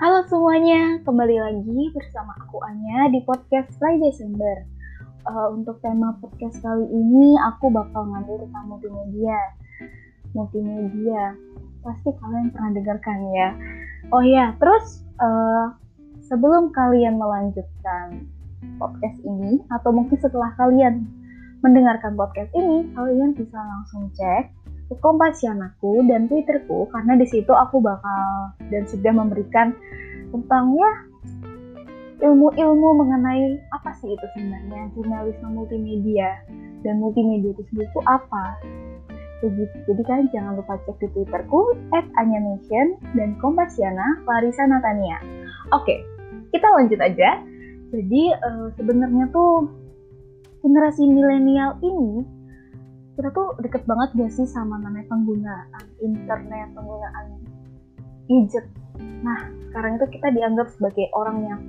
Halo semuanya, kembali lagi bersama aku Anya di podcast Fly Desember. Uh, untuk tema podcast kali ini aku bakal ngambil tentang multimedia. Multimedia, pasti kalian pernah dengarkan ya. Oh ya, terus uh, sebelum kalian melanjutkan podcast ini, atau mungkin setelah kalian mendengarkan podcast ini, kalian bisa langsung cek Kompasianaku dan Twitterku karena di situ aku bakal dan sudah memberikan tentang ya ilmu-ilmu mengenai apa sih itu sebenarnya jurnalisme multimedia. Dan multimedia itu sendiri itu apa? Jadi, jadi kan jangan lupa cek di twitterku at Anyamation dan Kompasiana Larissa Natania. Oke kita lanjut aja. Jadi uh, sebenarnya tuh generasi milenial ini kita tuh deket banget gak sih sama namanya penggunaan internet, penggunaan gadget. Nah, sekarang itu kita dianggap sebagai orang yang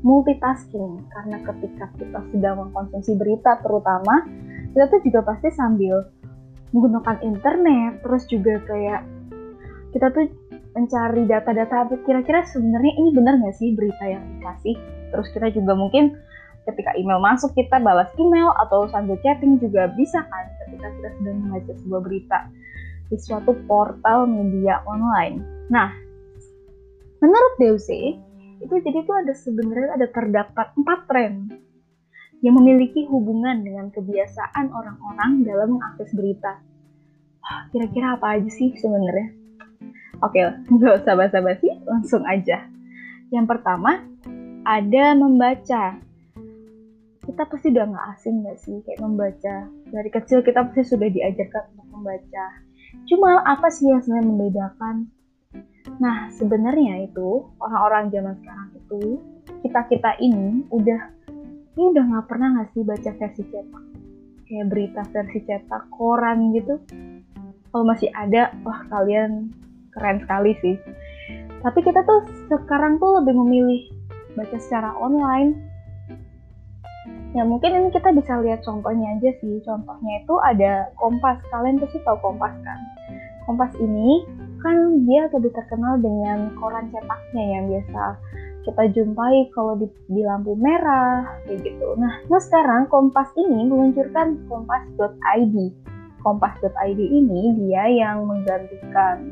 multitasking. Karena ketika kita sedang mengkonsumsi berita terutama kita tuh juga pasti sambil menggunakan internet. Terus juga kayak kita tuh mencari data-data kira-kira sebenarnya ini benar nggak sih berita yang dikasih? Terus kita juga mungkin ketika email masuk kita balas email atau sambil chatting juga bisa kan kita sedang membaca sebuah berita di suatu portal media online. Nah, menurut DOC itu jadi itu ada sebenarnya ada terdapat empat tren yang memiliki hubungan dengan kebiasaan orang-orang dalam mengakses berita. Kira-kira apa aja sih sebenarnya? Oke, nggak usah basa-basi, langsung aja. Yang pertama, ada membaca kita pasti udah nggak asing nggak sih? Kayak membaca. Dari kecil kita pasti sudah diajarkan untuk membaca. Cuma apa sih yang sebenarnya membedakan? Nah sebenarnya itu orang-orang zaman sekarang itu kita kita ini udah ini udah nggak pernah nggak sih baca versi cetak? Kayak berita versi cetak koran gitu. Kalau masih ada wah kalian keren sekali sih. Tapi kita tuh sekarang tuh lebih memilih baca secara online Ya mungkin ini kita bisa lihat contohnya aja sih. Contohnya itu ada Kompas. Kalian pasti tahu Kompas kan? Kompas ini kan dia lebih terkenal dengan koran cetaknya yang biasa kita jumpai kalau di, di lampu merah kayak gitu. Nah, nah sekarang Kompas ini meluncurkan kompas.id. Kompas.id ini dia yang menggantikan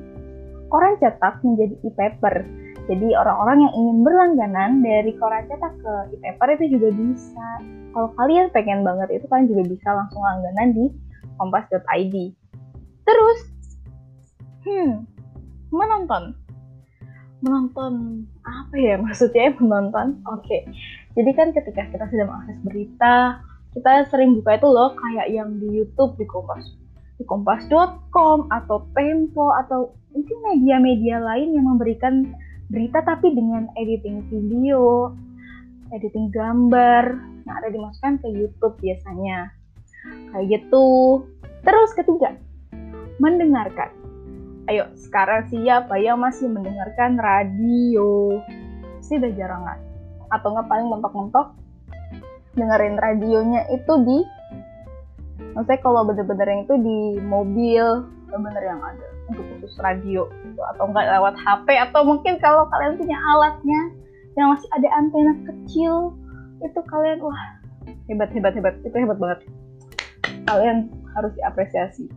koran cetak menjadi e-paper. Jadi orang-orang yang ingin berlangganan dari koran cetak ke e-paper itu juga bisa kalau kalian pengen banget itu kalian juga bisa langsung langganan di kompas.id. Terus, hmm, menonton. Menonton apa ya maksudnya menonton? Oke, okay. jadi kan ketika kita sedang mengakses berita, kita sering buka itu loh kayak yang di YouTube di Kompas, di kompas.com atau Tempo atau mungkin media-media lain yang memberikan berita tapi dengan editing video, editing gambar, nah ada dimasukkan ke YouTube biasanya. Kayak gitu. Terus ketiga, mendengarkan. Ayo, sekarang siapa yang masih mendengarkan radio? Sih udah jarang kan? Atau nggak paling mentok-mentok dengerin radionya itu di maksudnya kalau bener-bener yang itu di mobil bener-bener yang ada untuk khusus radio gitu. atau enggak lewat HP atau mungkin kalau kalian punya alatnya yang masih ada antena kecil itu kalian wah hebat hebat hebat. Itu hebat banget. Kalian harus diapresiasi.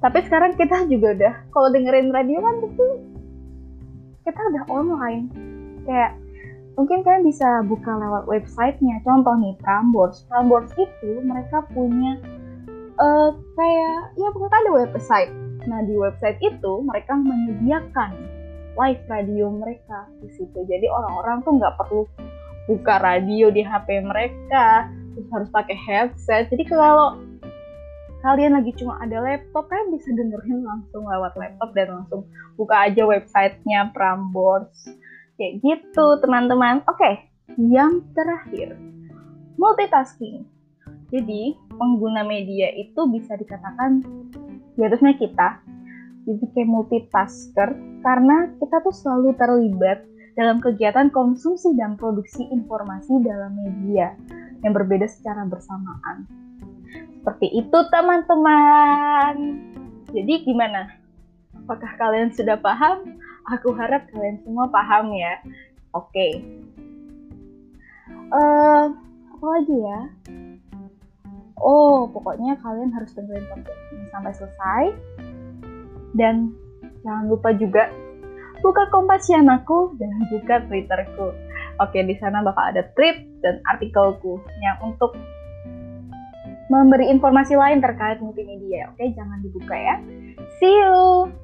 Tapi sekarang kita juga udah kalau dengerin radio kan pasti kita udah online. Kayak mungkin kalian bisa buka lewat websitenya. Contoh nih Prambors. Prambors itu mereka punya uh, kayak ya pokoknya ada website. Nah di website itu mereka menyediakan live radio mereka di situ. Jadi orang-orang tuh nggak perlu buka radio di HP mereka, terus harus pakai headset. Jadi kalau kalian lagi cuma ada laptop, kalian bisa dengerin langsung lewat laptop dan langsung buka aja websitenya Prambors. Kayak gitu teman-teman. Oke, yang terakhir, multitasking. Jadi, pengguna media itu bisa dikatakan di atasnya kita jadi kayak multitasker karena kita tuh selalu terlibat dalam kegiatan konsumsi dan produksi informasi dalam media yang berbeda secara bersamaan. Seperti itu teman-teman. Jadi gimana? Apakah kalian sudah paham Aku harap kalian semua paham ya. Oke. Okay. Uh, eh, apa lagi ya? Oh, pokoknya kalian harus dengerin podcast ini sampai selesai. Dan jangan lupa juga buka kompasian aku dan buka twitterku. Oke, di sana bakal ada trip dan artikelku yang untuk memberi informasi lain terkait multimedia. Oke, jangan dibuka ya. See you!